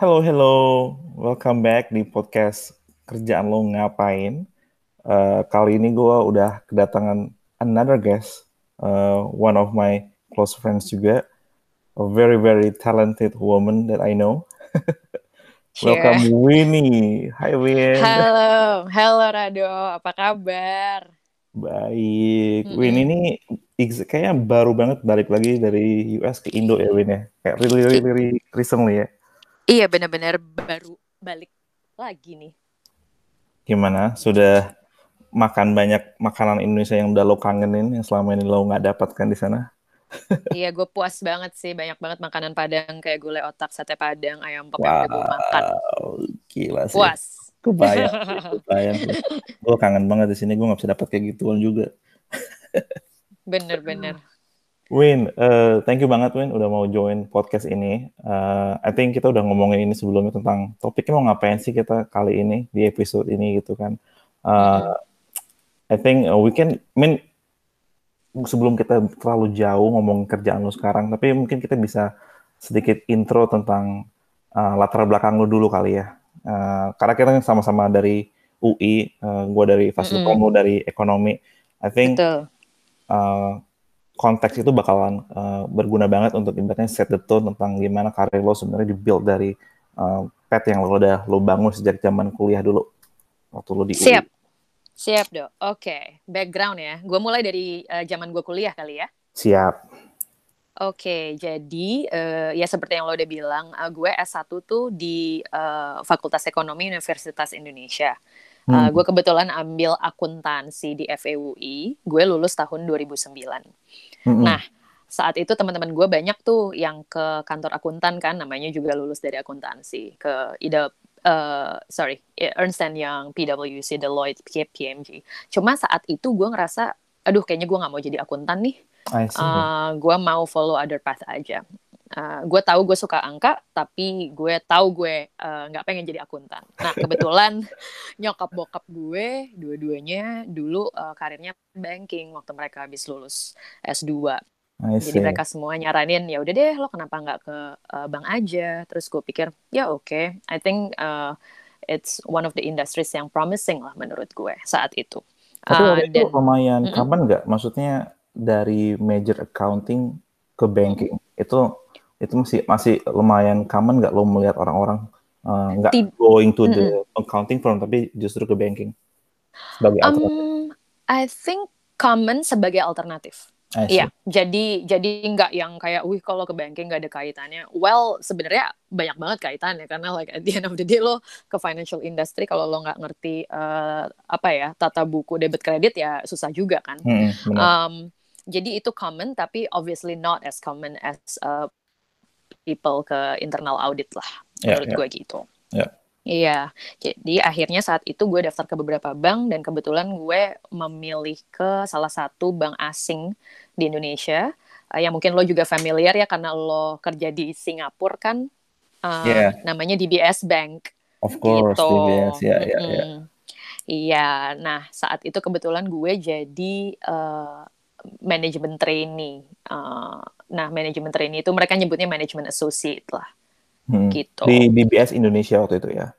Hello, hello. Welcome back di podcast Kerjaan Lo Ngapain. Uh, kali ini gue udah kedatangan another guest, uh, one of my close friends juga, a very very talented woman that I know. Welcome Winnie. Hi Win. Halo, halo Rado. Apa kabar? Baik. Mm -hmm. Win ini kayaknya baru banget balik lagi dari US ke Indo ya Win ya. Kayak really really, really recently ya. Iya benar-benar baru balik lagi nih. Gimana? Sudah makan banyak makanan Indonesia yang udah lo kangenin yang selama ini lo nggak dapatkan di sana? iya, gue puas banget sih. Banyak banget makanan Padang kayak gulai otak, sate Padang, ayam pop wow, yang gue makan. Gila sih. Puas. Kebayang, kebayang. gue kangen banget di sini. Gue nggak bisa dapat kayak gituan juga. Bener-bener. Win, uh, thank you banget Win udah mau join podcast ini. Uh, I think kita udah ngomongin ini sebelumnya tentang topiknya mau ngapain sih kita kali ini di episode ini gitu kan. Uh, I think we can, I mean sebelum kita terlalu jauh ngomong kerjaan lo sekarang, tapi mungkin kita bisa sedikit intro tentang uh, latar belakang lo dulu kali ya. Uh, karena kita kan sama-sama dari UI, uh, gue dari Fasilkom, mm -hmm. lo dari ekonomi. I think Betul. Uh, konteks itu bakalan uh, berguna banget untuk ibaratnya set the tone tentang gimana karir lo sebenarnya dibuild dari uh, pet yang lo udah lo bangun sejak zaman kuliah dulu waktu lo di Siap. UI. Siap, Dok. Oke, okay. background ya. Gue mulai dari uh, zaman gue kuliah kali ya. Siap. Oke, okay, jadi uh, ya seperti yang lo udah bilang, uh, gue S1 tuh di uh, Fakultas Ekonomi Universitas Indonesia. Hmm. Uh, gue kebetulan ambil akuntansi di FEUI. Gue lulus tahun 2009. Mm-hmm. Nah, saat itu teman-teman gue banyak tuh yang ke kantor akuntan kan, namanya juga lulus dari akuntansi ke ide uh, sorry Ernst Young, PwC, Deloitte, PMG. Cuma saat itu gue ngerasa, aduh kayaknya gue nggak mau jadi akuntan nih. Uh, gue mau follow other path aja. Uh, gue tahu gue suka angka, tapi gue tahu gue nggak uh, pengen jadi akuntan. Nah kebetulan nyokap bokap gue dua-duanya dulu uh, karirnya banking waktu mereka habis lulus S2. Jadi mereka semua nyaranin ya udah deh lo kenapa nggak ke uh, bank aja. Terus gue pikir ya oke, okay. I think uh, it's one of the industries yang promising lah menurut gue saat itu. Tapi uh, itu dan, lumayan mm -mm. kapan nggak? Maksudnya dari major accounting ke banking itu itu masih masih lumayan common nggak lo melihat orang-orang uh, nggak uh, going to the mm -hmm. accounting firm tapi justru ke banking sebagai alternatif? Um, I think common sebagai alternatif. Iya, jadi jadi nggak yang kayak, wih kalau ke banking nggak ada kaitannya. Well, sebenarnya banyak banget kaitannya karena like at the end of the day lo ke financial industry kalau lo nggak ngerti uh, apa ya tata buku debit kredit ya susah juga kan. Hmm, um, jadi itu common tapi obviously not as common as uh, people ke internal audit lah yeah, menurut yeah. gue gitu. Yeah. Iya, jadi akhirnya saat itu gue daftar ke beberapa bank dan kebetulan gue memilih ke salah satu bank asing di Indonesia uh, yang mungkin lo juga familiar ya karena lo kerja di Singapura kan, uh, yeah. namanya DBS Bank. Of course, gitu. DBS, ya, ya, ya. Iya, nah saat itu kebetulan gue jadi uh, manajemen trainee. Uh, nah, manajemen trainee itu mereka nyebutnya manajemen associate lah. Hmm. Gitu. Di DBS Indonesia waktu itu ya?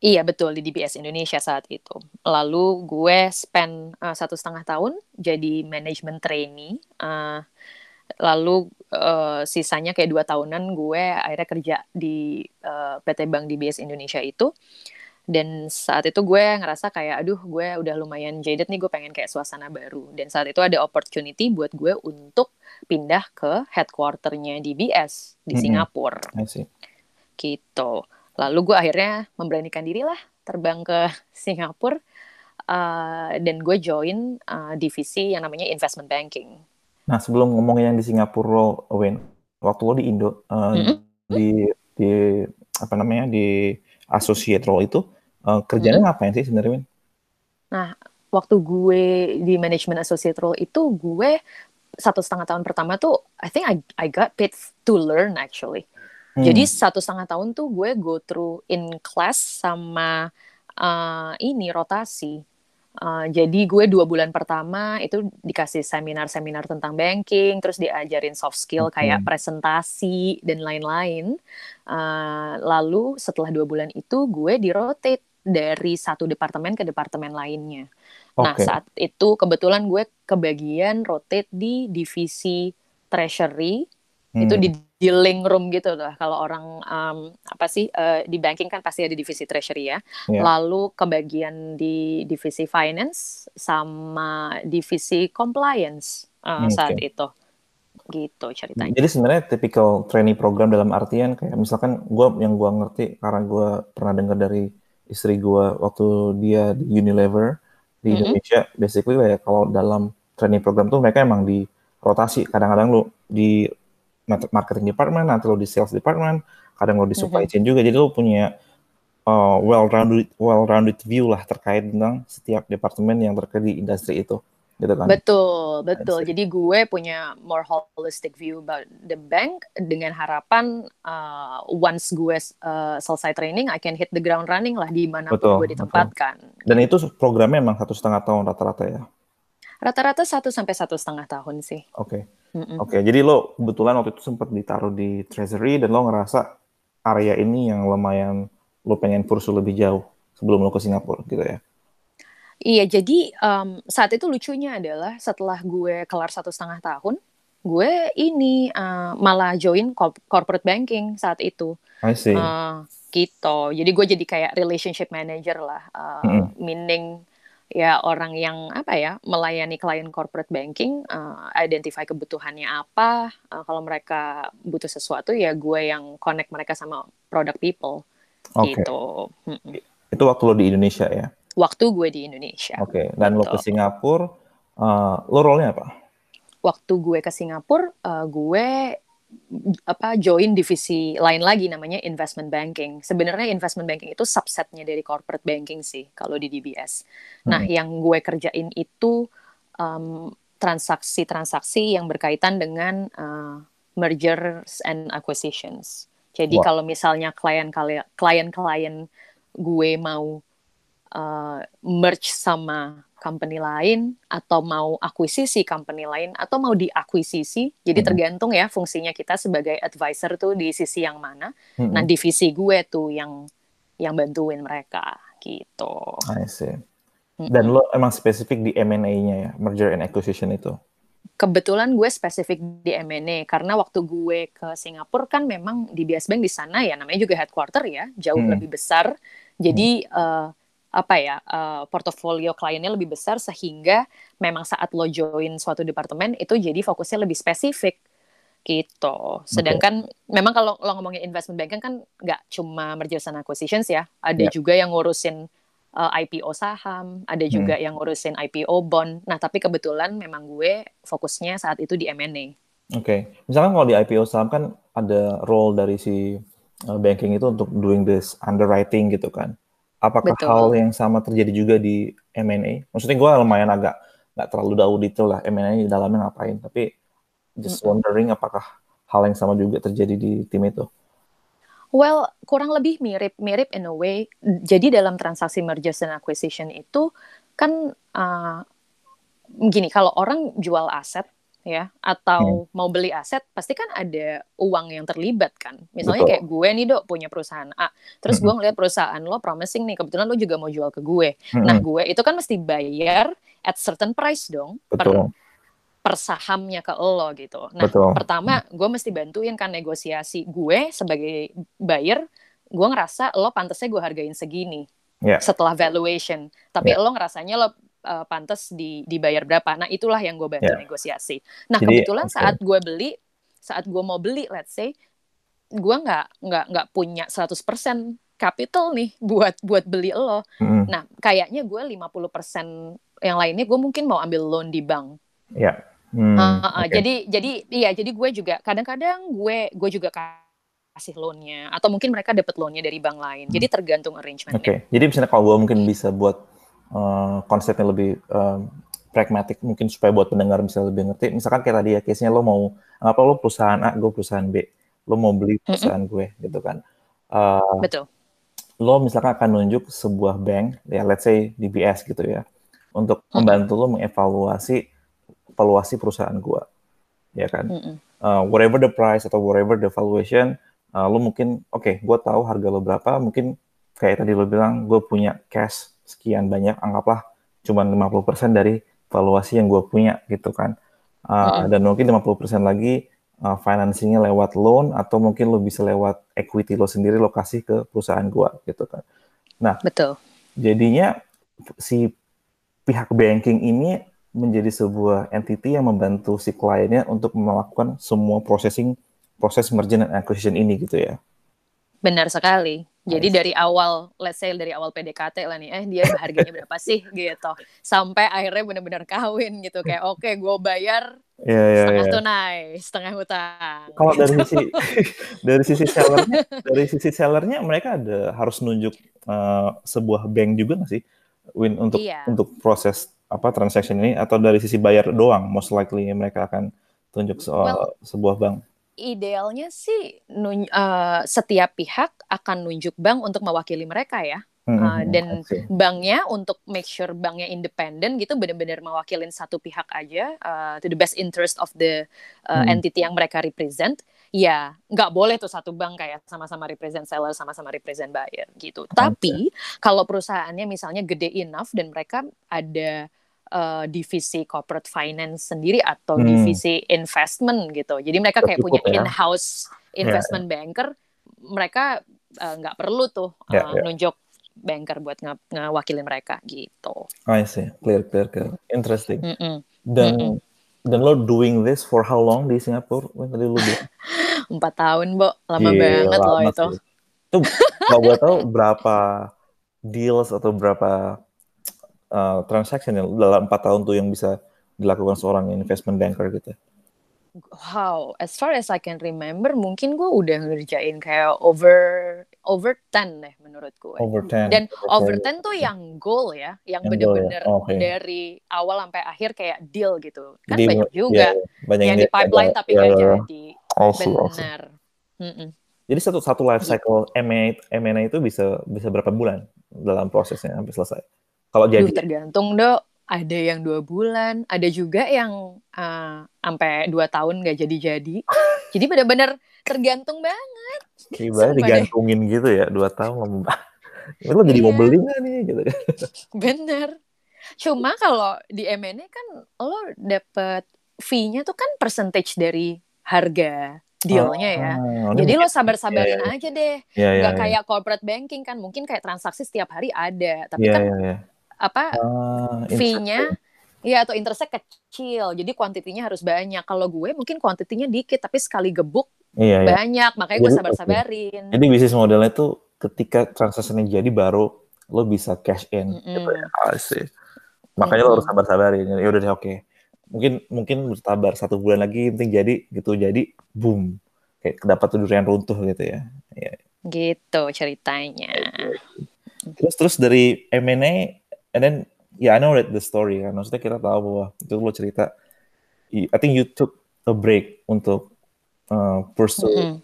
Iya betul di DBS Indonesia saat itu. Lalu gue spend uh, satu setengah tahun jadi manajemen trainee. Uh, lalu uh, sisanya kayak dua tahunan gue akhirnya kerja di uh, PT Bank DBS Indonesia itu dan saat itu gue ngerasa kayak aduh gue udah lumayan jaded nih gue pengen kayak suasana baru. Dan saat itu ada opportunity buat gue untuk pindah ke headquarternya DBS di mm -hmm. Singapura gitu. Lalu gue akhirnya memberanikan diri lah terbang ke Singapura uh, dan gue join uh, divisi yang namanya investment banking. Nah sebelum ngomongin yang di Singapura lo Win waktu lo di Indo uh, mm -hmm. di di apa namanya di associate role itu Uh, kerjanya hmm. ngapain sih sebenarnya, Nah, waktu gue di management associate role itu gue satu setengah tahun pertama tuh I think I I got paid to learn actually. Hmm. Jadi satu setengah tahun tuh gue go through in class sama uh, ini rotasi. Uh, jadi gue dua bulan pertama itu dikasih seminar-seminar tentang banking, terus diajarin soft skill okay. kayak presentasi dan lain-lain. Uh, lalu setelah dua bulan itu gue di rotate dari satu departemen ke departemen lainnya. Okay. Nah saat itu kebetulan gue kebagian rotate di divisi treasury hmm. itu di dealing room gitu lah kalau orang um, apa sih uh, di banking kan pasti ada divisi treasury ya yeah. lalu kebagian di divisi finance sama divisi compliance uh, hmm, saat itu gitu ceritanya jadi sebenarnya typical training program dalam artian kayak misalkan gue yang gue ngerti karena gue pernah dengar dari istri gue waktu dia di Unilever di mm -hmm. Indonesia basically kayak kalau dalam training program tuh mereka emang di rotasi kadang-kadang lu di marketing department, nanti lo di sales department, kadang lo di supply chain juga. Jadi lo punya uh, well-rounded well-rounded view lah terkait tentang setiap departemen yang terkait di industri itu. Gitu kan? Betul, betul. Jadi gue punya more holistic view about the bank dengan harapan uh, once gue uh, selesai training, I can hit the ground running lah di mana gue ditempatkan. Betul. Dan itu programnya emang satu setengah tahun rata-rata ya? Rata-rata satu sampai satu setengah tahun sih. Oke. Okay. Mm-mm. Oke, jadi lo kebetulan waktu itu sempat ditaruh di treasury dan lo ngerasa area ini yang lumayan lo pengen pursue lebih jauh sebelum lo ke Singapura gitu ya? Iya, jadi um, saat itu lucunya adalah setelah gue kelar satu setengah tahun, gue ini uh, malah join corporate banking saat itu. I see. Uh, gitu. Jadi gue jadi kayak relationship manager lah, uh, mm-hmm. meaning ya orang yang apa ya melayani klien corporate banking uh, identify kebutuhannya apa uh, kalau mereka butuh sesuatu ya gue yang connect mereka sama product people okay. gitu itu waktu lo di Indonesia ya waktu gue di Indonesia oke okay. dan gitu. lo ke gitu. Singapura uh, lo role-nya apa waktu gue ke Singapura uh, gue apa join divisi lain lagi namanya investment banking. Sebenarnya investment banking itu subsetnya dari corporate banking sih kalau di DBS. Nah, hmm. yang gue kerjain itu um, transaksi-transaksi yang berkaitan dengan uh, mergers and acquisitions. Jadi wow. kalau misalnya klien-klien gue mau uh, merge sama company lain atau mau akuisisi company lain atau mau diakuisisi. Jadi hmm. tergantung ya fungsinya kita sebagai advisor tuh di sisi yang mana. Hmm. Nah, divisi gue tuh yang yang bantuin mereka gitu. I see. Dan lo emang spesifik di M&A-nya ya, merger and acquisition itu? Kebetulan gue spesifik di M&A karena waktu gue ke Singapura kan memang di BS Bank di sana ya namanya juga headquarter ya, jauh hmm. lebih besar. Jadi hmm. uh, apa ya uh, portofolio kliennya lebih besar sehingga memang saat lo join suatu departemen itu jadi fokusnya lebih spesifik gitu. Sedangkan okay. memang kalau lo ngomongin investment banking kan nggak cuma mergers and acquisitions ya, ada yeah. juga yang ngurusin uh, eh, IPO saham, ada hmm. juga hmm. yang ngurusin IPO bond. Nah, tapi kebetulan memang gue fokusnya saat itu di M&A. Oke, okay. misalkan kalau di IPO saham kan ada role dari si uh, banking itu untuk doing this underwriting gitu kan. Apakah Betul. hal yang sama terjadi juga di M&A? Maksudnya gue lumayan agak nggak terlalu tahu detail lah M&A di dalamnya ngapain, tapi just wondering apakah hal yang sama juga terjadi di tim itu? Well, kurang lebih mirip-mirip in a way. Jadi dalam transaksi mergers and acquisition itu kan uh, gini, kalau orang jual aset ya atau hmm. mau beli aset pasti kan ada uang yang terlibat kan misalnya Betul. kayak gue nih dok punya perusahaan A terus hmm. gue ngeliat perusahaan lo promising nih kebetulan lo juga mau jual ke gue hmm. nah gue itu kan mesti bayar at certain price dong Betul. per per sahamnya ke lo gitu nah Betul. pertama gue mesti bantuin kan negosiasi gue sebagai buyer gue ngerasa lo pantasnya gue hargain segini yeah. setelah valuation tapi yeah. lo ngerasanya lo uh, pantas di, dibayar berapa. Nah itulah yang gue bantu yeah. negosiasi. Nah Jadi, kebetulan okay. saat gue beli, saat gue mau beli, let's say, gue nggak nggak nggak punya 100% capital nih buat buat beli lo. Mm. Nah kayaknya gue 50% yang lainnya gue mungkin mau ambil loan di bank. Ya. Yeah. Hmm, uh, uh, okay. Jadi jadi iya jadi gue juga kadang-kadang gue gue juga kasih loannya atau mungkin mereka dapat loannya dari bank lain. Hmm. Jadi tergantung arrangement. Oke. Okay. Jadi misalnya kalau gue mungkin bisa buat uh, konsepnya lebih uh, pragmatik mungkin supaya buat pendengar bisa lebih ngerti. Misalkan kayak tadi ya case-nya lo mau apa lo perusahaan A, gue perusahaan B. Lo mau beli perusahaan mm -hmm. gue gitu kan. Uh, Betul. Lo misalkan akan nunjuk sebuah bank ya let's say DBS gitu ya. untuk membantu lo mengevaluasi valuasi perusahaan gue, ya kan? Uh, whatever the price atau whatever the valuation, uh, lo mungkin oke, okay, gue tahu harga lo berapa, mungkin kayak tadi lo bilang, gue punya cash sekian banyak, anggaplah cuma 50% dari valuasi yang gue punya gitu kan. Uh, Dan mungkin 50% lagi uh, financingnya lewat loan atau mungkin lo bisa lewat equity lo sendiri lo kasih ke perusahaan gue gitu kan. Nah, betul. Jadinya si pihak banking ini menjadi sebuah entity yang membantu si kliennya untuk melakukan semua processing proses merger and acquisition ini gitu ya. Benar sekali. Jadi dari awal, let's say dari awal PDKT lah nih, eh dia harganya berapa sih gitu, sampai akhirnya benar-benar kawin gitu kayak oke okay, gue bayar yeah, yeah, setengah yeah. tunai, setengah hutang. Kalau dari sisi dari sisi sellernya, dari sisi sellernya mereka ada harus nunjuk uh, sebuah bank juga nggak sih, Win untuk yeah. untuk proses apa transaction ini atau dari sisi bayar doang, most likely mereka akan tunjuk soal well, sebuah bank idealnya sih nun, uh, setiap pihak akan nunjuk bank untuk mewakili mereka ya. Uh, dan banknya untuk make sure banknya independen gitu benar-benar mewakilin satu pihak aja uh, to the best interest of the uh, hmm. entity yang mereka represent ya nggak boleh tuh satu bank kayak sama-sama represent seller sama-sama represent buyer gitu okay. tapi kalau perusahaannya misalnya gede enough dan mereka ada uh, divisi corporate finance sendiri atau hmm. divisi investment gitu. Jadi mereka kayak punya ya. in-house ya, investment yeah. banker. Mereka eh, nggak uh, perlu tuh uh, yeah, yeah. nunjuk banker buat ng ngewakilin mereka gitu. I see, clear, clear, clear. Interesting. Mm -mm. Dan mm -mm. dan lo doing this for how long di Singapura? Tadi lo bilang empat tahun, Bo. Lama Gila, banget lo itu. Itu kalau gue tahu berapa deals atau berapa uh, transaction yang dalam empat tahun tuh yang bisa dilakukan seorang investment banker gitu? Wow, as far as I can remember, mungkin gue udah ngerjain kayak over over ten deh menurut gue. Over ten. Dan over ten tuh yang goal ya, yang ya? bener-bener ya? okay. dari awal sampai akhir kayak deal gitu. Kan jadi, banyak juga ya, banyak yang di pipeline tapi nggak ya, jadi. Also, Benar. Mm -mm. Jadi satu satu life gitu. cycle M&A itu bisa bisa berapa bulan dalam prosesnya sampai selesai? Kalau jadi Duh, tergantung dok. Ada yang dua bulan, ada juga yang uh, sampai dua tahun nggak jadi-jadi. jadi benar-benar tergantung banget. Kayak digantungin deh. gitu ya dua tahun lama. Ini lo jadi iya. mau beli nggak nih gitu Bener. Cuma kalau di M&A kan lo dapet fee-nya tuh kan percentage dari harga dealnya ya. Oh, Jadi lo sabar-sabarin yeah, yeah. aja deh. Yeah, yeah, Gak yeah. kayak corporate banking kan mungkin kayak transaksi setiap hari ada, tapi yeah, kan yeah, yeah apa uh, fee-nya ya atau interestnya kecil. Jadi kuantitinya harus banyak. Kalau gue mungkin kuantitinya dikit tapi sekali gebuk iya, iya. banyak. Iya. makanya gue sabar-sabarin. Jadi bisnis modelnya tuh ketika transaksinya jadi baru lo bisa cash in. Mm -hmm. gitu ya. Sih makanya mm -hmm. lo harus sabar-sabarin. Ya udah deh oke. Okay. mungkin mungkin bersabar satu bulan lagi penting jadi gitu jadi boom. Kayak dapat durian runtuh gitu ya, ya. gitu ceritanya. Terus terus dari M&A and then yeah I know that the story kan maksudnya kita tahu bahwa itu lo cerita I think you took a break untuk uh, pursue mm -hmm.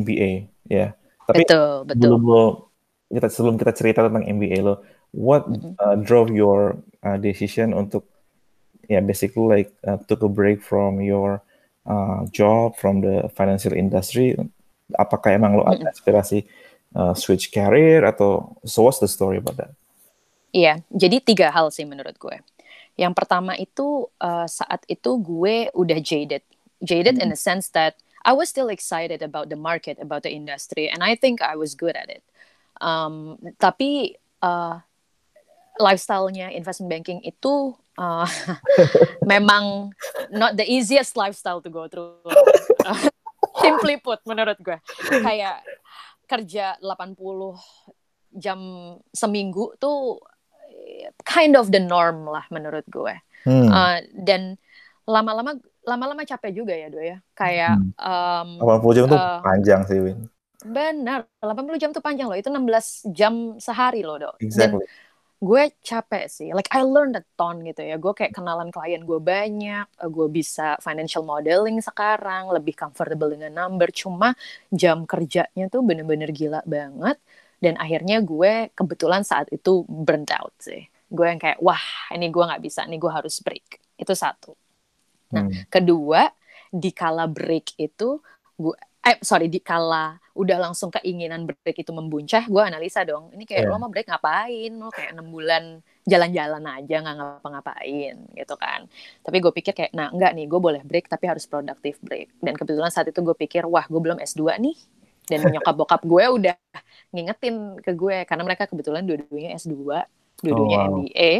MBA ya yeah. tapi betul, betul. belum lo kita sebelum kita cerita tentang MBA lo what mm -hmm. uh, drove your uh, decision untuk ya yeah, basically like uh, took a break from your uh, job from the financial industry apakah emang lo ada inspirasi uh, switch career atau so what's the story about that Iya, jadi tiga hal sih menurut gue. Yang pertama itu uh, saat itu gue udah jaded, jaded hmm. in the sense that I was still excited about the market, about the industry, and I think I was good at it. Um, tapi uh, lifestyle-nya investment banking itu uh, memang not the easiest lifestyle to go through. Simply put, menurut gue, kayak kerja 80 jam seminggu tuh kind of the norm lah menurut gue. Hmm. Uh, dan lama-lama lama-lama capek juga ya do ya. Kayak hmm. um, 80 jam uh, tuh panjang sih Win. Benar, 80 jam tuh panjang loh. Itu 16 jam sehari loh, Dok. Exactly. Dan gue capek sih. Like I learned a ton gitu ya. Gue kayak kenalan klien gue banyak. Gue bisa financial modeling sekarang. Lebih comfortable dengan number. Cuma jam kerjanya tuh bener-bener gila banget dan akhirnya gue kebetulan saat itu burnt out sih gue yang kayak wah ini gue nggak bisa, ini gue harus break. Itu satu. Nah, Hmm. kedua di kala break itu gue eh sorry di kala udah langsung keinginan break itu membuncah gue analisa dong ini kayak Iya. lo mau break ngapain lo kayak enam bulan jalan-jalan aja nggak ngapa-ngapain gitu kan tapi gue pikir kayak nah enggak nih gue boleh break tapi harus produktif break dan kebetulan saat itu gue pikir wah gue belum S2 nih dan nyokap bokap gue udah ngingetin ke gue karena mereka kebetulan dua-duanya S2 dua-duanya Oh, wow. MBA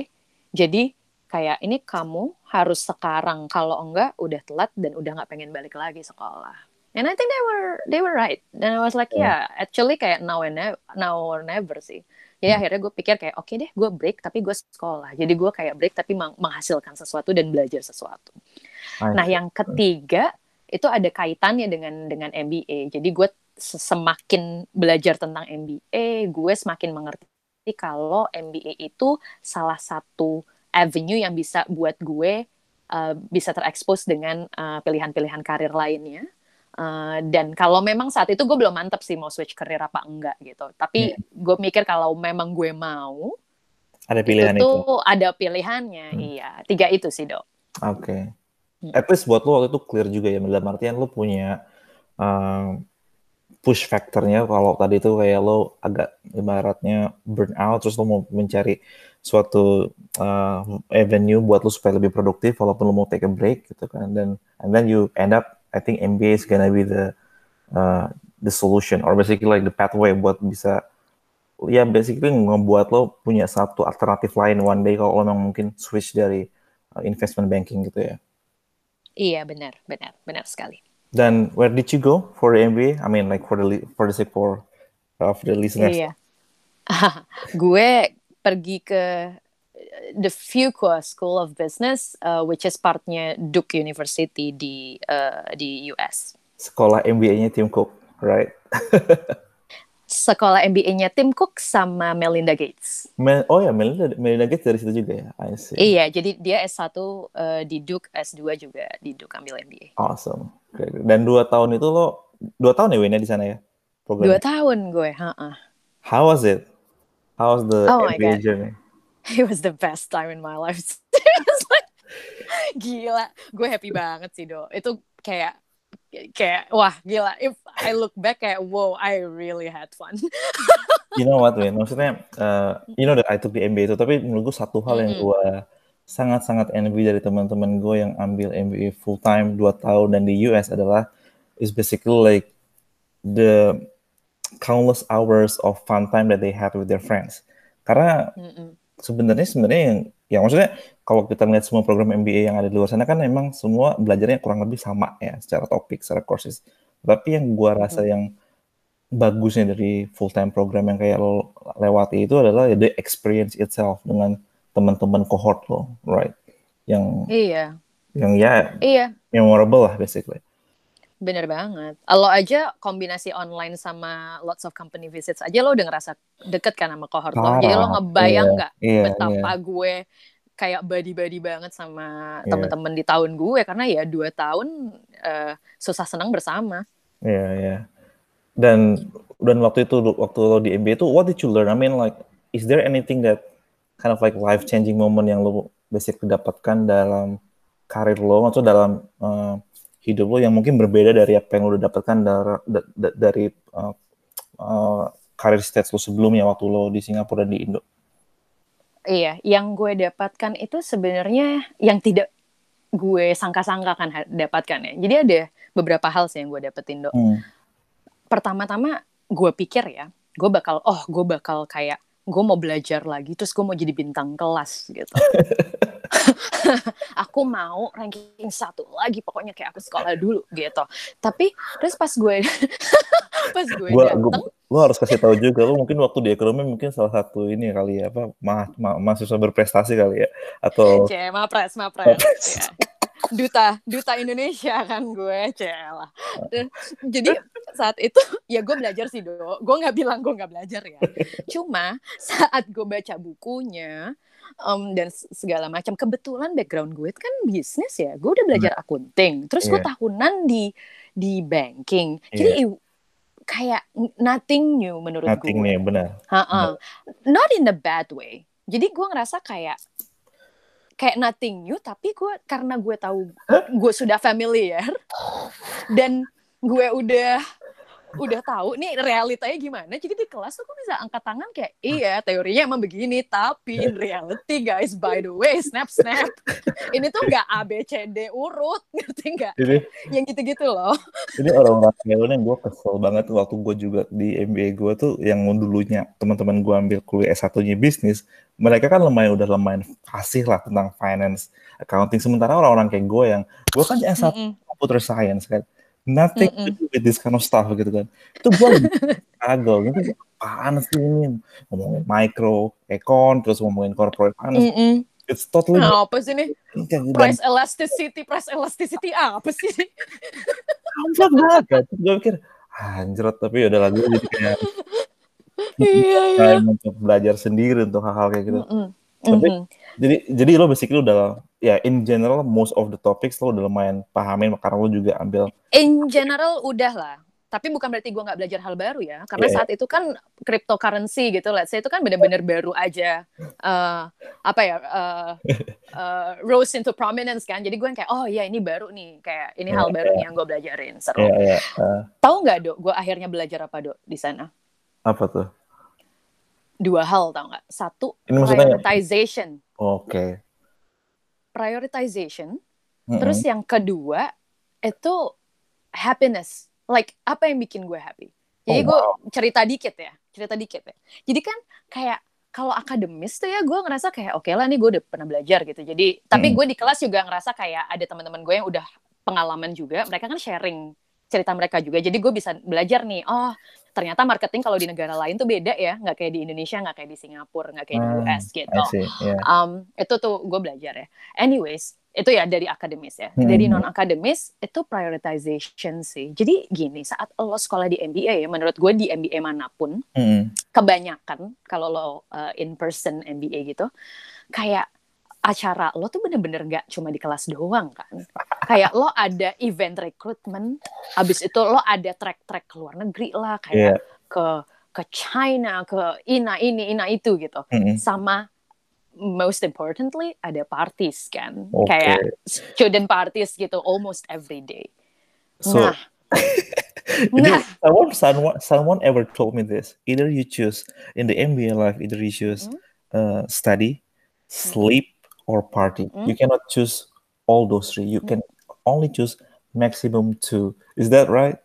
jadi kayak ini kamu harus sekarang kalau enggak udah telat dan udah nggak pengen balik lagi sekolah and I think they were they were right dan I was like Yeah. yeah actually kayak now and never, now or never sih jadi Hmm. akhirnya gue pikir kayak oke deh gue break tapi gue sekolah jadi gue kayak break tapi meng- menghasilkan sesuatu dan belajar sesuatu I Nah, see. yang ketiga itu ada kaitannya dengan dengan MBA. Jadi gue semakin belajar tentang MBA, gue semakin mengerti kalau MBA itu salah satu avenue yang bisa buat gue uh, bisa terekspos dengan uh, pilihan-pilihan karir lainnya. Uh, dan kalau memang saat itu gue belum mantep sih mau switch karir apa enggak gitu. Tapi gue mikir kalau memang gue mau, Ada pilihan itu itu. ada pilihannya. Hmm. Iya, tiga itu sih dok. Oke. Hmm. At least buat lo waktu itu clear juga ya, dalam artian lo punya um, push factornya kalau tadi itu kayak lo agak ibaratnya burn out terus lo mau mencari suatu uh, avenue buat lo supaya lebih produktif walaupun lo mau take a break gitu kan dan and then you end up I think MBA is gonna be the uh, the solution or basically like the pathway buat bisa ya basically ngebuat lo punya satu alternatif lain one day kalau lo memang mungkin switch dari uh, investment banking gitu ya. Iya benar, benar, benar sekali. Dan where did you go for the MBA? I mean like for the for the sake for of the listeners. Iya. gue pergi ke the Fuqua School of Business, uh, which is partnya Duke University di uh, di US. Sekolah MBA-nya Tim Cook, right? Sekolah MBA-nya Tim Cook sama Melinda Gates. Mel- oh ya, Melinda, Melinda Gates dari situ juga ya. I see. Iya, jadi dia S1 uh, di Duke, S2 juga di Duke ambil MBA. Awesome. Dan dua tahun itu lo dua tahun ya Win ya di sana ya Dua programnya. tahun gue, ha-ha. How was it? How was the Oh my MBA God. journey? It was the best time in my life. Like, gila, gue happy banget sih do. Itu kayak kayak wah gila. If I look back kayak wow, I really had fun. You know what, Win? Maksudnya, uh, you know that I took the MBA itu, tapi menurut gue satu hal yang gue sangat-sangat envy dari teman-teman gue yang ambil MBA full time 2 tahun dan di US adalah is basically like the countless hours of fun time that they had with their friends. Karena sebenarnya sebenarnya yang ya maksudnya kalau kita lihat semua program MBA yang ada di luar sana kan memang semua belajarnya kurang lebih sama ya secara topik, secara courses. Tapi yang gua rasa yang bagusnya dari full time program yang kayak lo lewati itu adalah ya the experience itself dengan teman-teman cohort lo, right? Yang Iya, yang ya iya, memorable lah basically. bener banget. Lo aja kombinasi online sama lots of company visits aja lo udah ngerasa deket kan sama cohort lo. Jadi lo Parah, ngebayang iya, nggak iya, betapa gue kayak buddy-buddy banget sama Iya. temen-temen di tahun gue karena ya dua tahun eh, susah senang bersama. Iya, iya. Dan dan waktu itu waktu lo di MBA itu what did you learn? I mean like is there anything that kind of like life changing moment yang lo basically dapatkan dalam karir lo atau dalam uh, hidup lo yang mungkin berbeda dari apa yang lo udah dapatkan dari da- dari uh, uh, karir stage lo sebelumnya waktu lo di Singapura dan di Indo. Iya, yang gue dapatkan itu sebenarnya yang tidak gue sangka-sangka kan dapatkan ya. Jadi ada beberapa hal sih yang gue dapetin dok. Hmm. Pertama-tama gue pikir ya, gue bakal, oh gue bakal kayak gue mau belajar lagi, terus gue mau jadi bintang kelas gitu. aku mau ranking satu lagi, pokoknya kayak aku sekolah dulu gitu. Tapi terus pas gue pas gue Gua, dateng, gua, lo harus kasih tahu juga lo mungkin waktu di ekonomi mungkin salah satu ini kali ya apa ma ma mahasiswa berprestasi kali ya atau Cie, mapres, mapres. Ya. Duta, duta Indonesia kan gue, lah. Dan Jadi saat itu ya gue belajar sih do. Gue nggak bilang gue nggak belajar ya. Cuma saat gue baca bukunya em, dan segala macam, kebetulan background gue kan bisnis ya. Gue udah belajar akunting. Terus gue Iya. tahunan di di banking. Jadi i- kayak nothing new menurut nothing gue. nih benar. Ha-ha. Not in a bad way. jadi gue ngerasa kayak kayak nothing new tapi gue karena gue tahu gue sudah familiar dan gue udah udah tahu nih realitanya gimana jadi di kelas tuh gue bisa angkat tangan kayak iya teorinya emang begini tapi in reality guys by the way snap snap. Ini tuh nggak A B C D urut ngerti nggak? Yang gitu-gitu loh. ini orang-orang kayak yang gue kesel banget waktu gue juga di MBA gue tuh yang dulunya teman-teman gue ambil kuliah S1 nya bisnis mereka kan lumayan udah lumayan fasih lah tentang finance accounting sementara orang-orang kayak gue yang gue kan S1 mm -mm. computer science kan nothing mm -mm. to do with this kind of stuff gitu kan itu gue struggle gitu apaan sih ini ngomongin micro econ terus ngomongin corporate finance mm -mm. It's totally nah, apa sih nih? Price elasticity, price elasticity apa sih? Komplek banget. Gue pikir, anjrot tapi udah lagi jadi kayak iya, iya. untuk belajar sendiri untuk hal-hal kayak gitu. Mm -mm. Tapi mm -hmm. jadi jadi lo basically udah ya in general most of the topics lo udah lumayan pahamin karena lo juga ambil in general udah lah tapi bukan berarti gue nggak belajar hal baru ya karena yeah. saat itu kan cryptocurrency gitu let's say itu kan benar-benar baru aja uh, apa ya uh, uh, rose into prominence kan jadi gue kayak oh ya ini baru nih kayak ini yeah, hal baru yeah. yang gue belajarin seru yeah, yeah. Uh. tahu nggak dok gue akhirnya belajar apa dok di sana apa tuh dua hal tau nggak satu ini prioritization oke okay prioritization. Mm-hmm. Terus yang kedua itu happiness. Like apa yang bikin gue happy. Jadi oh, gue cerita dikit ya, cerita dikit ya. Jadi kan kayak kalau akademis tuh ya gue ngerasa kayak oke okay lah nih gue udah pernah belajar gitu. Jadi hmm. tapi gue di kelas juga ngerasa kayak ada teman-teman gue yang udah pengalaman juga. Mereka kan sharing cerita mereka juga. Jadi gue bisa belajar nih. Oh ternyata marketing kalau di negara lain tuh beda ya nggak kayak di Indonesia nggak kayak di Singapura nggak kayak hmm, di US gitu yeah. um, itu tuh gue belajar ya anyways itu ya dari akademis ya hmm. dari non akademis itu prioritization sih jadi gini saat lo sekolah di MBA ya menurut gue di MBA mana pun hmm. kebanyakan kalau lo uh, in person MBA gitu kayak acara lo tuh bener-bener gak cuma di kelas doang kan. Kayak lo ada event recruitment, abis itu lo ada track-track ke luar negeri lah, kayak yeah. ke ke China, ke ina ini, ina itu gitu. Mm -hmm. Sama most importantly ada parties kan, okay. kayak student parties gitu almost every day. So, nah, nah. someone, someone, someone ever told me this. Either you choose in the MBA life, either you choose hmm? uh, study, sleep, or party. Mm. You cannot choose all those three. You mm. can only choose maximum two. Is that right?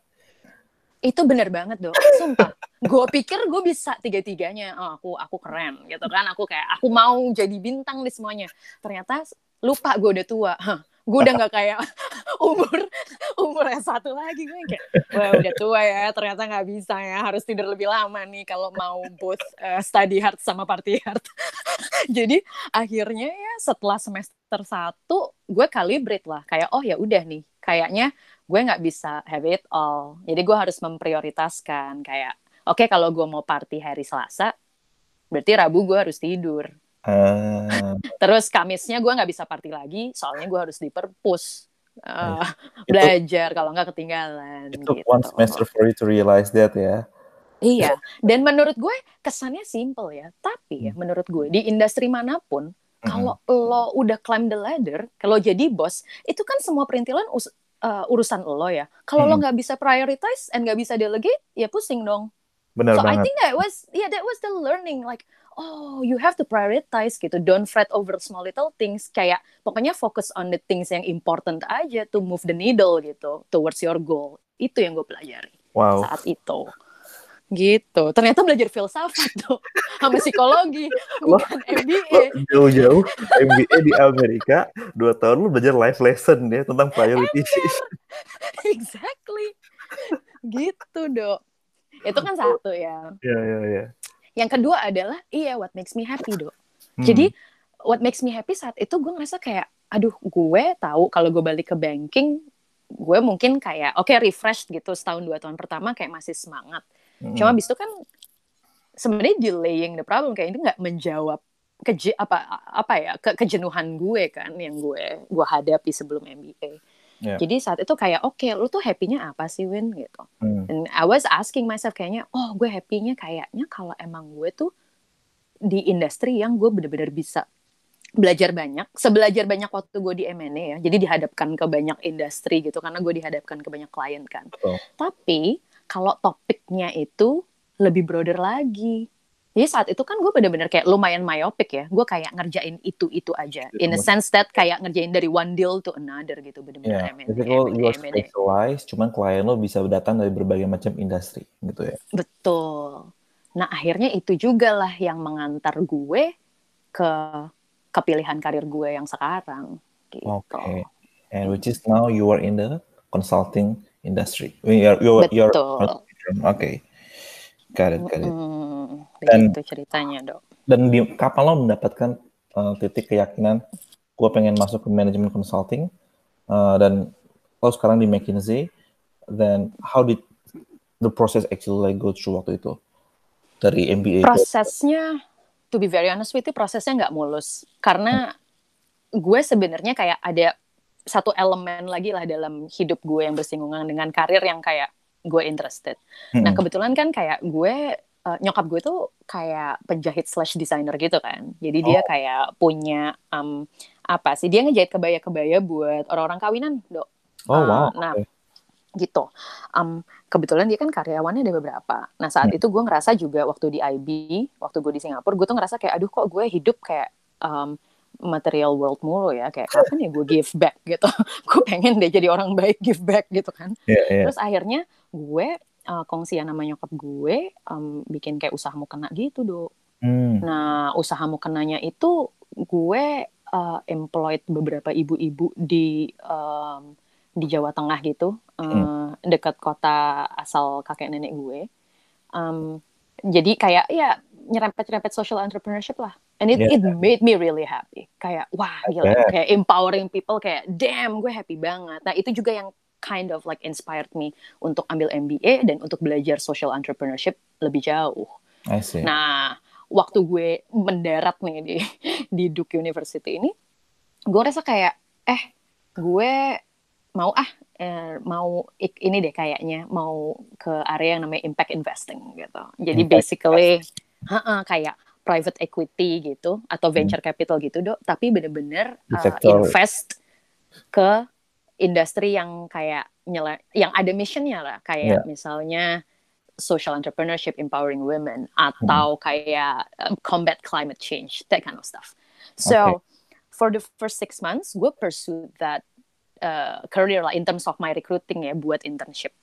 Itu bener banget dong, sumpah. gue pikir gue bisa tiga-tiganya. Oh, aku aku keren gitu kan. Aku kayak aku mau jadi bintang di semuanya. Ternyata lupa gue udah tua. Huh gue udah nggak kayak umur umur yang satu lagi gue kayak wah udah tua ya ternyata nggak bisa ya harus tidur lebih lama nih kalau mau both uh, study hard sama party hard jadi akhirnya ya setelah semester satu gue kalibrate lah kayak oh ya udah nih kayaknya gue nggak bisa have it all jadi gue harus memprioritaskan kayak oke okay, kalau gue mau party hari Selasa berarti Rabu gue harus tidur Uh, Terus Kamisnya gue nggak bisa party lagi, soalnya gue harus di perpus uh, belajar kalau nggak ketinggalan. Itu gitu. one semester for you to realize that ya. Iya, dan menurut gue kesannya simple ya. Tapi ya hmm. menurut gue di industri mana pun, hmm. kalau lo udah climb the ladder, kalau jadi bos, itu kan semua perintilan uh, urusan lo ya. Kalau hmm. lo nggak bisa prioritize and nggak bisa delegate, ya pusing dong. Benar so banget. I think that was yeah that was the learning like oh you have to prioritize gitu don't fret over small little things kayak pokoknya fokus on the things yang important aja to move the needle gitu towards your goal itu yang gue pelajari wow. saat itu gitu. Ternyata belajar filsafat tuh. Sama psikologi bukan MBA jauh-jauh. MBA di Amerika dua tahun lu belajar life lesson ya tentang priority exactly. Gitu dok. Itu kan satu ya. Iya iya iya. Yang kedua adalah iya what makes me happy dok. Hmm. Jadi what makes me happy saat itu gue ngerasa kayak aduh gue tahu kalau gue balik ke banking gue mungkin kayak oke okay, refresh gitu setahun dua tahun pertama kayak masih semangat. Hmm. Cuma abis itu kan sebenarnya delaying the problem kayak ini nggak menjawab keje apa apa ya ke, kejenuhan gue kan yang gue gue hadapi sebelum MBA. Yeah. Jadi saat itu kayak oke, okay, lu tuh happy-nya apa sih Win gitu. Hmm. And I was asking myself kayaknya, oh gue happy-nya kayaknya kalau emang gue tuh di industri yang gue bener-bener bisa belajar banyak, sebelajar banyak waktu gue di M&A ya. Jadi dihadapkan ke banyak industri gitu karena gue dihadapkan ke banyak klien kan. Oh. Tapi kalau topiknya itu lebih broader lagi. Jadi saat itu kan gue bener-bener kayak lumayan myopic ya. Gue kayak ngerjain itu-itu aja. In a sense that kayak ngerjain dari one deal to another gitu. Bener-bener yeah. M&A. Jadi lo you specialized, cuman klien lo bisa datang dari berbagai macam industri gitu ya. Betul. Nah akhirnya itu juga lah yang mengantar gue ke kepilihan karir gue yang sekarang. Gitu. Oke. Okay. And which is now you are in the consulting industry. Betul. Oke. Okay. Got it, got it. Hmm, dan, itu ceritanya, dok. Dan di, kapan lo mendapatkan uh, titik keyakinan gue pengen masuk ke manajemen consulting uh, dan lo sekarang di McKinsey, then how did the process actually like go through waktu itu dari MBA? Prosesnya to be very honest with you prosesnya nggak mulus karena gue sebenarnya kayak ada satu elemen lagi lah dalam hidup gue yang bersinggungan dengan karir yang kayak gue interested. Hmm. Nah kebetulan kan kayak gue uh, nyokap gue tuh kayak penjahit slash designer gitu kan. Jadi oh. dia kayak punya um, apa sih? Dia ngejahit kebaya-kebaya buat orang-orang kawinan, dok. Oh wow. Uh, nah gitu. Um, kebetulan dia kan karyawannya ada beberapa. Nah saat hmm. itu gue ngerasa juga waktu di IB, waktu gue di Singapura, gue tuh ngerasa kayak aduh kok gue hidup kayak um, material world mulu ya, kayak kapan ya gue give back gitu. gue pengen deh jadi orang baik give back gitu kan. Yeah, yeah. Terus akhirnya gue uh, kongsian nama nyokap gue um, bikin kayak usahamu kena gitu dok. Hmm. Nah usahamu kenanya itu gue uh, employed beberapa ibu-ibu di um, di Jawa Tengah gitu, uh, dekat kota asal kakek nenek gue. Um, jadi kayak ya nyerempet-nyerempet social entrepreneurship lah. And it, yeah. it made me really happy. Kayak wah gila, okay. kayak empowering people kayak damn gue happy banget. Nah itu juga yang kind of like inspired me untuk ambil MBA dan untuk belajar social entrepreneurship lebih jauh. I see. Nah waktu gue mendarat nih di di Duke University ini, gue rasa kayak eh gue mau ah eh, mau ini deh kayaknya mau ke area yang namanya impact investing gitu. Jadi impact basically ha -ha, kayak private equity gitu atau hmm. venture hmm. capital gitu dok, tapi bener-bener uh, invest ke industri yang kayak nyela yang ada missionnya lah, kayak yeah. misalnya social entrepreneurship empowering women atau hmm. kayak um, combat climate change that kind of stuff. So okay. for the first six months, gue pursue that uh, career lah in terms of my recruiting ya buat internship.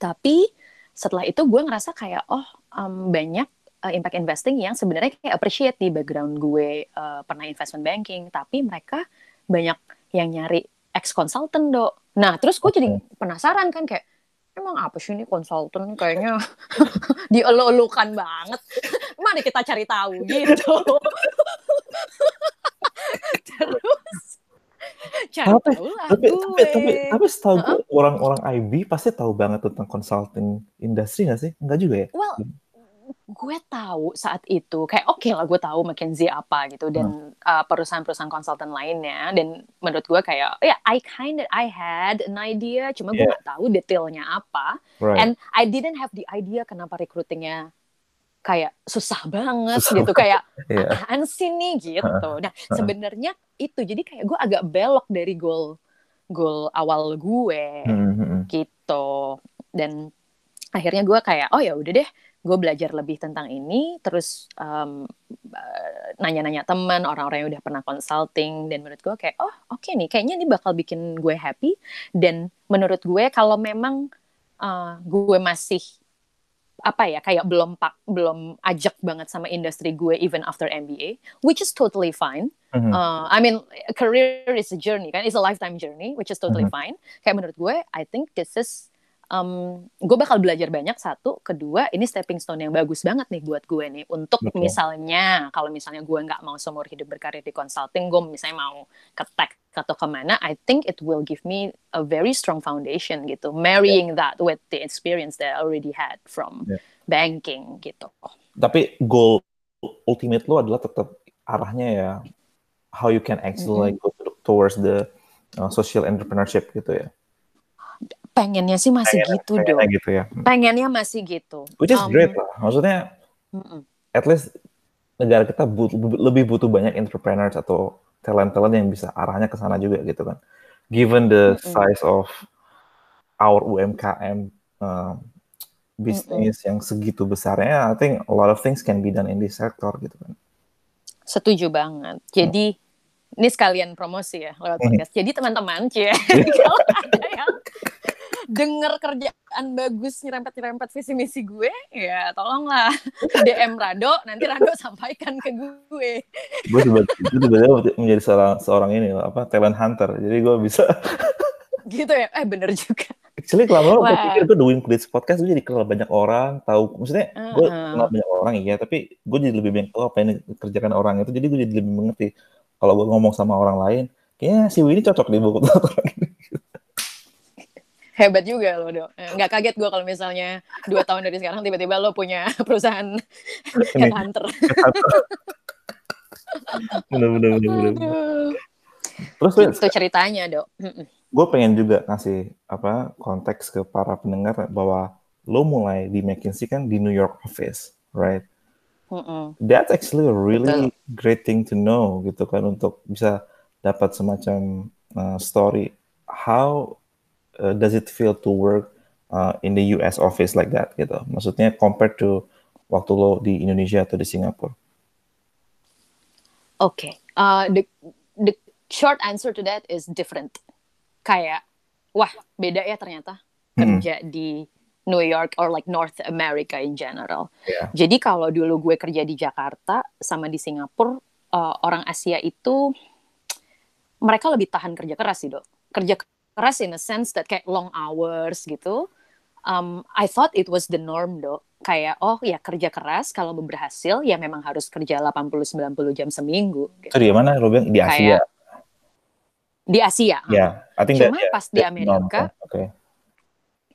Tapi setelah itu gue ngerasa kayak oh um, banyak uh, impact investing yang sebenarnya kayak appreciate di background gue uh, pernah investment banking, tapi mereka banyak yang nyari ex consultant dok. Nah terus gue jadi penasaran kan kayak emang apa sih ini konsultan kayaknya dielu-elukan banget. Mana kita cari tahu gitu. terus tapi, tapi, tapi, tapi, tapi setahu uh-huh. gue orang-orang IB pasti tahu banget tentang consulting industri nggak sih? Enggak juga ya? Well, gue tahu saat itu kayak oke okay lah gue tahu McKinsey apa gitu dan hmm. uh, perusahaan-perusahaan konsultan lainnya dan menurut gue kayak ya yeah, I kind of I had an idea cuma yeah. gue gak tahu detailnya apa right. and I didn't have the idea kenapa recruitingnya kayak susah banget susah. gitu kayak yeah. apaan sih nih gitu. Nah sebenarnya itu jadi kayak gue agak belok dari goal goal awal gue mm-hmm. gitu dan akhirnya gue kayak oh ya udah deh gue belajar lebih tentang ini terus um, nanya-nanya teman orang-orang yang udah pernah consulting dan menurut gue kayak oh oke okay nih kayaknya ini bakal bikin gue happy dan menurut gue kalau memang uh, gue masih apa ya kayak belum pak belum ajak banget sama industri gue even after MBA which is totally fine mm-hmm. uh, I mean career is a journey kan it's a lifetime journey which is totally mm-hmm. fine kayak menurut gue I think this is um, gue bakal belajar banyak satu kedua ini stepping stone yang bagus banget nih buat gue nih untuk Betul. misalnya kalau misalnya gue nggak mau seumur hidup berkarir di consulting gue misalnya mau ke tech atau ke mana I think it will give me a very strong foundation gitu marrying yeah. that with the experience that I already had from yeah. banking gitu tapi goal ultimate lo adalah tetap arahnya ya how you can actually mm -hmm. go towards the uh, social entrepreneurship gitu ya pengennya sih masih pengennya, gitu pengennya gitu ya pengennya masih gitu which is um, great lah maksudnya mm -mm. at least negara kita butuh, lebih butuh banyak entrepreneurs atau talent-talent yang bisa arahnya ke sana juga gitu kan. Given the size of our UMKM uh, bisnis mm-hmm. yang segitu besarnya, I think a lot of things can be done in this sector gitu kan. Setuju banget. Jadi mm. ini sekalian promosi ya lewat podcast. Mm. Jadi teman-teman, cie, kalau ada yang denger kerjaan bagus nyerempet-nyerempet visi misi gue, ya tolonglah DM Rado, nanti Rado sampaikan ke gue. gue sebenarnya menjadi seorang seorang ini apa talent hunter, jadi gue bisa. gitu ya, eh bener juga. Actually kalau gue pikir gue doing this podcast gue jadi kenal banyak orang, tahu maksudnya gue uh-huh. kenal banyak orang iya, tapi gue jadi lebih banyak tahu apa yang dikerjakan orang itu, jadi gue jadi lebih mengerti. Kalau gue ngomong sama orang lain, kayaknya si Winnie cocok di buku orang ini hebat juga lo dok. Eh, nggak kaget gue kalau misalnya dua tahun dari sekarang tiba-tiba lo punya perusahaan headhunter bener bener bener bener terus itu ceritanya dok. Gue pengen juga ngasih apa konteks ke para pendengar bahwa lo mulai di McKinsey kan di New York office right? Mm-mm. That's actually a really Betul. great thing to know gitu kan untuk bisa dapat semacam uh, story. How uh, does it feel to work uh, in the US office like that gitu? Maksudnya compared to waktu lo di Indonesia atau di Singapura? Oke, okay. uh, the the short answer to that is different. Kayak, wah beda ya ternyata hmm. kerja di New York or like North America in general. Yeah. Jadi kalau dulu gue kerja di Jakarta sama di Singapura, uh, orang Asia itu mereka lebih tahan kerja keras sih dok. Kerja keras in a sense that kayak long hours gitu. Um, I thought it was the norm dok. Kayak oh ya kerja keras kalau berhasil ya memang harus kerja 80-90 jam seminggu. Gitu. Itu di mana lo bilang di Asia? Kayak, di Asia. Ya, yeah, I think Cuma that, pas di Amerika, okay.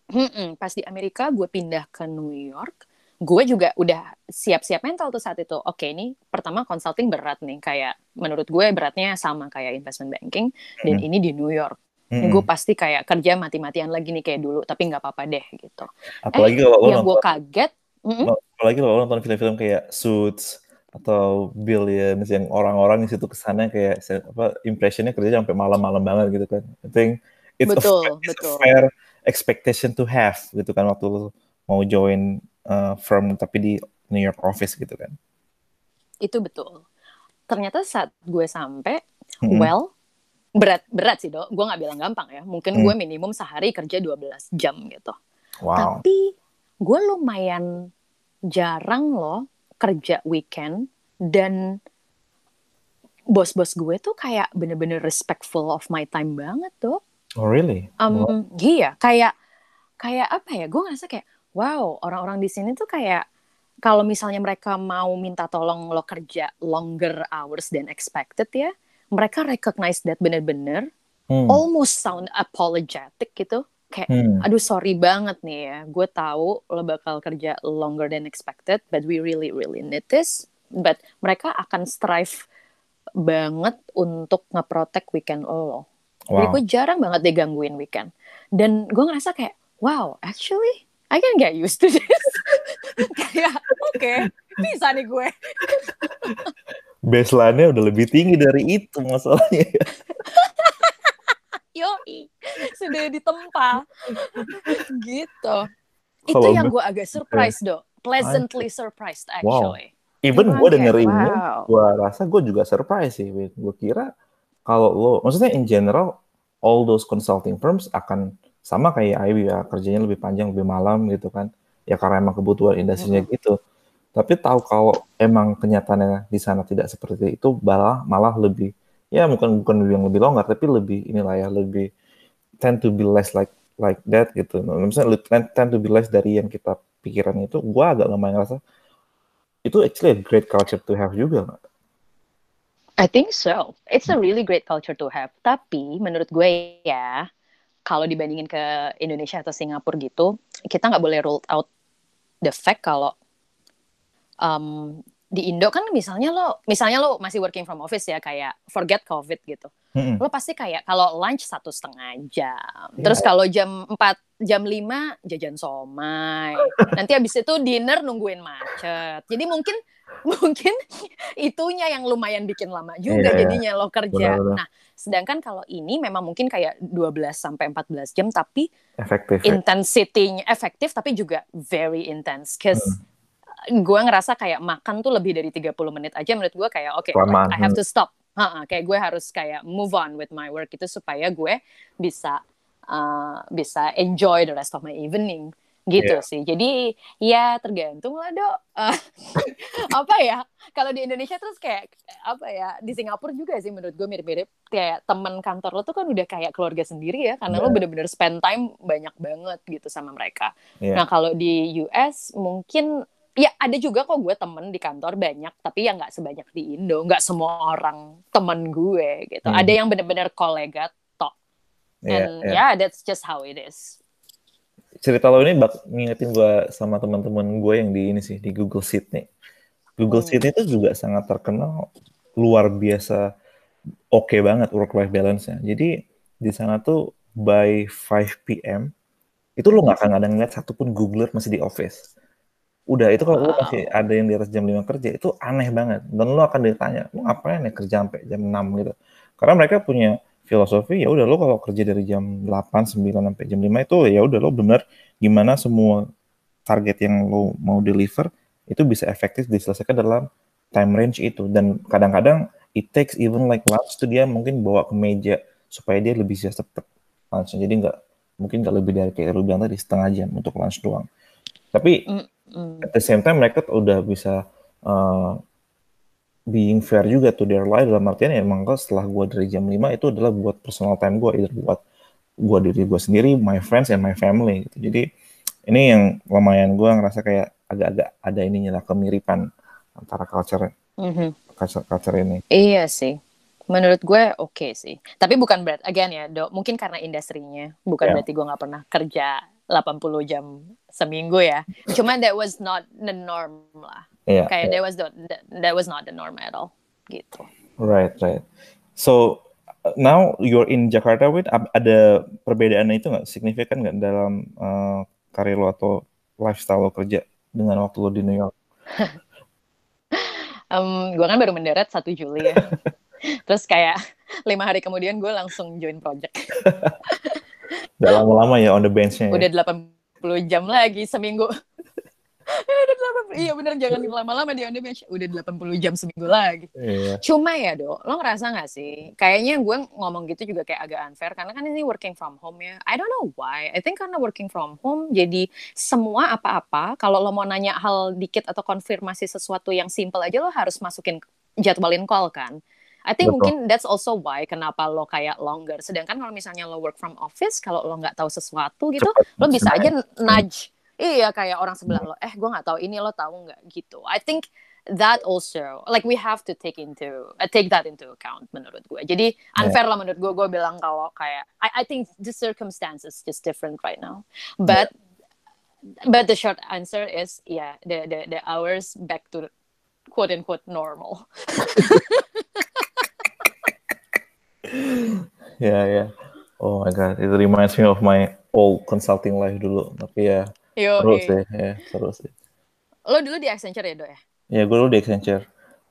Hmm, pas di Amerika gue pindah ke New York, gue juga udah siap-siap mental tuh saat itu. Oke, okay, ini pertama consulting berat nih, kayak menurut gue beratnya sama kayak investment banking, dan hmm. ini di New York. Hmm. Gue pasti kayak kerja mati-matian lagi nih kayak dulu, tapi nggak apa-apa deh gitu. Apalagi eh, kalau yang gue kaget, mm-hmm. apalagi kalau lo nonton film-film kayak Suits atau Billions yang orang-orang di situ ke sana kayak apa impressionnya kerja sampai malam-malam banget gitu kan. I think it's, betul, a, it's betul. a fair expectation to have gitu kan waktu lo mau join uh, firm tapi di New York office gitu kan. Itu betul. Ternyata saat gue sampai, mm-hmm. well berat berat sih dok gue nggak bilang gampang ya mungkin hmm. gue minimum sehari kerja 12 jam gitu wow. tapi gue lumayan jarang loh kerja weekend dan bos-bos gue tuh kayak bener-bener respectful of my time banget dok oh really um, wow. iya kayak kayak apa ya gue ngerasa kayak wow orang-orang di sini tuh kayak kalau misalnya mereka mau minta tolong lo kerja longer hours than expected ya mereka recognize that bener-bener hmm. almost sound apologetic gitu kayak hmm. aduh sorry banget nih ya gue tahu lo bakal kerja longer than expected but we really really need this but mereka akan strive banget untuk ngeprotek weekend lo wow. jadi gue jarang banget digangguin weekend dan gue ngerasa kayak wow actually I can get used to this kayak oke okay, bisa nih gue baseline-nya udah lebih tinggi dari itu masalahnya. Yoi, sudah ditempa. gitu. Itu yang gue agak surprise, dok. Pleasantly surprised, actually. Wow. Even gue denger ini, wow. gue rasa gue juga surprise sih. Gue kira kalau lo, maksudnya in general, all those consulting firms akan sama kayak IB ya, kerjanya lebih panjang, lebih malam gitu kan. Ya karena emang kebutuhan industrinya mm -hmm. gitu tapi tahu kalau emang kenyataannya di sana tidak seperti itu malah malah lebih ya bukan bukan yang lebih longgar tapi lebih inilah ya lebih tend to be less like like that gitu nah, misalnya tend to be less dari yang kita pikiran itu gue agak lumayan ngerasa itu actually a great culture to have juga I think so. It's a really great culture to have. Tapi menurut gue ya, kalau dibandingin ke Indonesia atau Singapura gitu, kita nggak boleh rule out the fact kalau um, di Indo kan misalnya lo misalnya lo masih working from office ya kayak forget covid gitu mm-hmm. lo pasti kayak kalau lunch satu setengah jam yeah. terus kalau jam 4 jam 5 jajan somai nanti abis itu dinner nungguin macet jadi mungkin mungkin itunya yang lumayan bikin lama juga yeah, jadinya lo kerja. Benar, benar. Nah, sedangkan kalau ini memang mungkin kayak 12 sampai 14 jam tapi efektif. Ya? Intensity-nya efektif tapi juga very intense cause hmm. Gue ngerasa kayak makan tuh lebih dari 30 menit aja menurut gue kayak oke okay, like, I have to stop. Ha -ha, kayak gue harus kayak move on with my work itu supaya gue bisa uh, bisa enjoy the rest of my evening gitu yeah. sih. Jadi ya tergantung lah dok. Uh, apa ya? Kalau di Indonesia terus kayak apa ya? Di Singapura juga sih menurut gue mirip-mirip. Kayak teman kantor lo tuh kan udah kayak keluarga sendiri ya, karena yeah. lo bener-bener spend time banyak banget gitu sama mereka. Yeah. Nah kalau di US mungkin ya ada juga kok gue temen di kantor banyak tapi ya nggak sebanyak di Indo nggak semua orang temen gue gitu hmm. ada yang bener-bener kolega tok iya, and yeah, yeah. yeah that's just how it is cerita lo ini bak ngingetin gue sama teman-teman gue yang di ini sih di Google Sydney. Google hmm. Sydney itu juga sangat terkenal luar biasa oke okay banget work life balance-nya. Jadi di sana tuh by 5 p.m. itu lo nggak akan ada ngeliat satupun Googler masih di office. Udah itu kalau wow. masih ada yang di atas jam 5 kerja itu aneh banget. Dan lo akan ditanya, lo ngapain ya kerja sampai jam 6 gitu. Karena mereka punya filosofi ya udah lo kalau kerja dari jam 8 9 sampai jam 5 itu ya udah lo benar gimana semua target yang lo mau deliver itu bisa efektif diselesaikan dalam time range itu dan kadang-kadang it takes even like lunch tuh dia mungkin bawa ke meja supaya dia lebih bisa cepet lunch jadi nggak mungkin nggak lebih dari kayak lo bilang tadi setengah jam untuk lunch doang tapi mm -hmm. at the same time mereka udah bisa uh, being fair juga tuh their life dalam artian ya emang setelah gue dari jam 5 itu adalah buat personal time gue either buat gue diri gue sendiri my friends and my family gitu jadi ini yang lumayan gue ngerasa kayak agak-agak ada ininya lah kemiripan antara culture mm-hmm. culture, culture ini iya sih menurut gue oke okay sih tapi bukan berat again ya dok mungkin karena industrinya bukan yeah. berarti gue nggak pernah kerja 80 jam seminggu ya cuma that was not the norm lah Yeah. Kayak yeah. that was the that was not the norm at all. Gitu. Right, right. So now you're in Jakarta with ada perbedaan itu nggak signifikan nggak dalam uh, karir lo atau lifestyle lo kerja dengan waktu lo di New York? um, gue kan baru mendarat satu Juli ya. Terus kayak lima hari kemudian gue langsung join project. Udah lama-lama ya on the bench-nya. Ya? Udah 80 jam lagi seminggu. udah 80, iya bener jangan lama-lama di on the bench udah 80 jam seminggu lagi iya. cuma ya dok lo ngerasa gak sih kayaknya gue ngomong gitu juga kayak agak unfair karena kan ini working from home ya I don't know why I think karena working from home jadi semua apa-apa kalau lo mau nanya hal dikit atau konfirmasi sesuatu yang simple aja lo harus masukin jadwalin call kan I think Betul. mungkin that's also why kenapa lo kayak longer. Sedangkan kalau misalnya lo work from office, kalau lo nggak tahu sesuatu gitu, Cepet, lo bisa aja nudge. Iya kayak orang sebelah lo eh gue nggak tahu ini lo tahu nggak? Gitu. I think that also like we have to take into uh, take that into account menurut gue jadi unfair yeah. lah menurut gue gue bilang kalau kayak I I think the circumstances just different right now. But yeah. but the short answer is yeah the the the hours back to quote unquote normal yeah yeah oh my god it reminds me of my old consulting life dulu tapi ya Yo, seru sih, ya, seru sih. Lo dulu di Accenture ya, Dok ya? Ya, gue dulu di Accenture.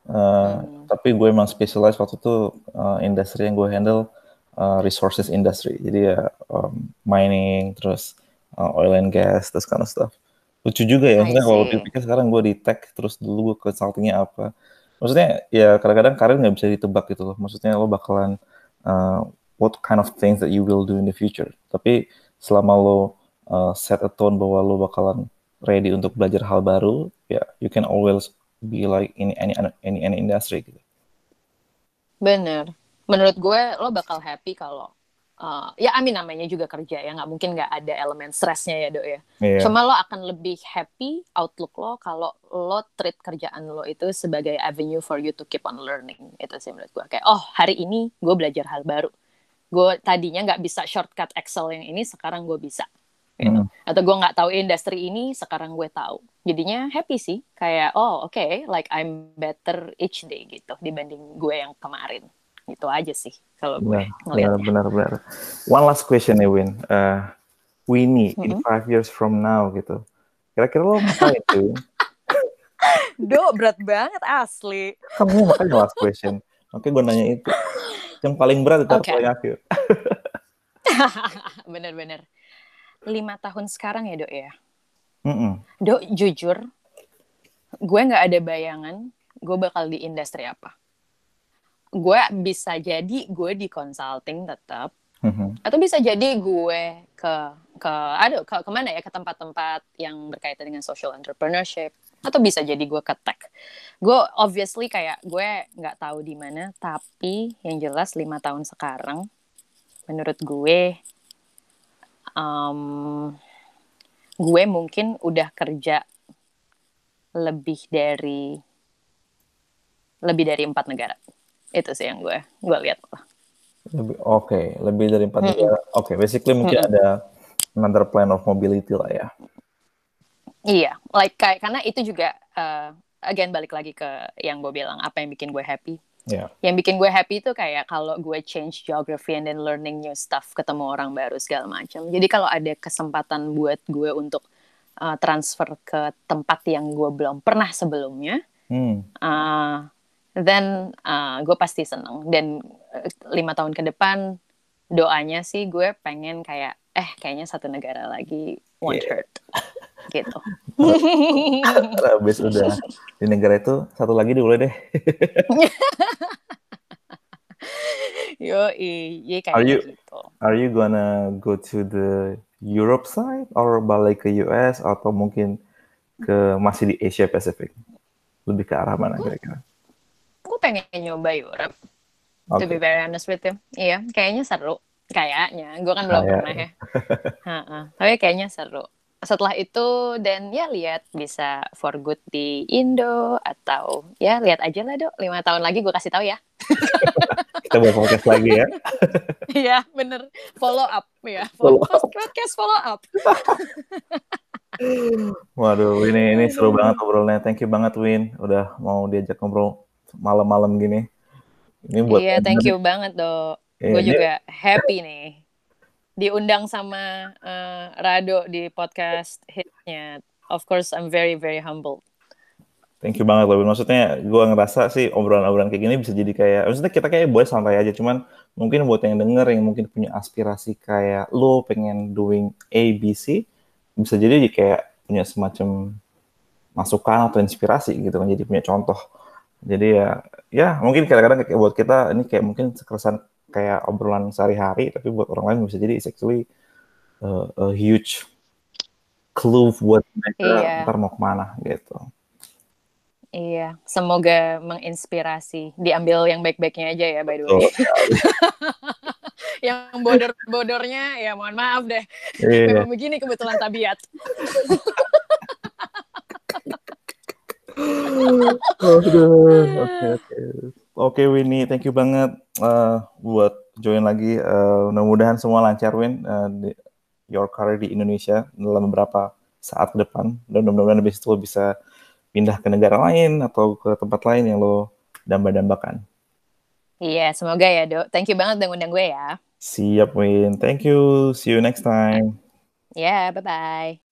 Uh, hmm. Tapi gue emang specialize waktu itu uh, industri yang gue handle uh, resources industry. Jadi ya um, mining, terus uh, oil and gas, terus kind of stuff. Lucu juga ya, maksudnya kalau dipikir sekarang gue di tech, terus dulu gue consultingnya apa. Maksudnya ya kadang-kadang karir nggak bisa ditebak gitu loh. Maksudnya lo bakalan uh, what kind of things that you will do in the future. Tapi selama lo uh, set a tone bahwa lo bakalan ready untuk belajar hal baru, ya yeah, you can always be like in any any any industry gitu. Bener. Menurut gue lo bakal happy kalau uh, ya amin namanya juga kerja ya nggak mungkin nggak ada elemen stresnya ya dok ya. Yeah. Cuma lo akan lebih happy outlook lo kalau lo treat kerjaan lo itu sebagai avenue for you to keep on learning itu sih menurut gue kayak oh hari ini gue belajar hal baru. Gue tadinya nggak bisa shortcut Excel yang ini sekarang gue bisa gitu. Hmm. Atau gue nggak tahu industri ini, sekarang gue tahu. Jadinya happy sih, kayak oh oke, okay, like I'm better each day gitu dibanding gue yang kemarin. Gitu aja sih kalau gue. Benar, benar, One last question nih Win. Uh, Winnie mm -hmm. in five years from now gitu. Kira-kira lo ngapain tuh? Do, berat banget asli. Kamu makanya last question. Oke, gue nanya itu. Yang paling berat itu okay. paling akhir. Bener-bener. Lima tahun sekarang ya, Dok ya? Mm -mm. Dok, jujur, gue nggak ada bayangan gue bakal di industri apa. Gue bisa jadi gue di consulting tetap, mm-hmm. atau bisa jadi gue ke ke aduh ke ke mana ya ke tempat-tempat yang berkaitan dengan social entrepreneurship. Atau bisa jadi gue ke tech. Gue obviously kayak gue nggak tahu di mana tapi yang jelas lima tahun sekarang menurut gue um, gue mungkin udah kerja lebih dari lebih dari empat negara itu sih yang gue gue lihat lebih oke okay. lebih dari empat mm -hmm. negara oke okay. basically mungkin mm -hmm. ada another plan of mobility lah ya iya like kayak karena itu juga uh, again balik lagi ke yang gue bilang apa yang bikin gue happy yeah. yang bikin gue happy itu kayak kalau gue change geography and then learning new stuff ketemu orang baru segala macam jadi kalau ada kesempatan buat gue untuk uh, transfer ke tempat yang gue belum pernah sebelumnya hmm. uh, then uh, gue pasti seneng dan uh, lima tahun ke depan doanya sih gue pengen kayak eh kayaknya satu negara lagi won't yeah. hurt gitu. Habis udah di negara itu satu lagi dulu deh. Yo, iya kayak are you, gitu. Are you gonna go to the Europe side or balik ke US atau mungkin ke masih di Asia Pacific? Lebih ke arah mana kira-kira? Pengen nyoba Europe. Okay. To be very honest with you. Iya, kayaknya seru. Kayaknya. Gue kan belum ah, pernah ya. ha Tapi kayaknya seru. Setelah itu, dan ya lihat bisa for good di Indo atau ya lihat aja lah dok. Lima tahun lagi gue kasih tahu ya. Kita buat podcast lagi ya. Iya, bener. Follow up ya. Follow, follow up. Podcast follow up. Waduh, ini ini seru banget obrolannya. Thank you banget Win, udah mau diajak ngobrol malam-malam gini. Ini buat Iya, thank you banget, Dok. Yeah, gue juga happy nih. Diundang sama uh, Rado di podcast hitnya. Of course, I'm very very humble. Thank you banget loh. Maksudnya gue ngerasa sih obrolan-obrolan kayak gini bisa jadi kayak, maksudnya kita kayak boleh santai aja. Cuman mungkin buat yang denger yang mungkin punya aspirasi kayak lo pengen doing A, B, C, bisa jadi kayak punya semacam masukan atau inspirasi gitu kan. Jadi punya contoh jadi ya, ya mungkin kadang-kadang kayak buat kita ini kayak mungkin sekeresan kayak obrolan sehari-hari, tapi buat orang lain bisa jadi it's actually a, a huge clue buat mereka iya. ntar mau ke mana gitu. Iya, semoga menginspirasi. Diambil yang baik-baiknya aja ya, by the way. Oh, yang bodor-bodornya ya mohon maaf deh. Iya. Memang begini kebetulan tabiat. Oke oke. Oke Winnie, thank you banget uh, buat join lagi. Uh, mudah-mudahan semua lancar Win uh, di your career di Indonesia dalam beberapa saat ke depan dan mudah-mudahan habis itu lo bisa pindah ke negara lain atau ke tempat lain yang lo damba-dambakan. Iya, semoga ya, Dok. Thank you banget udah ngundang gue ya. Siap, Win. Thank you. See you next time. Ya, yeah, bye-bye.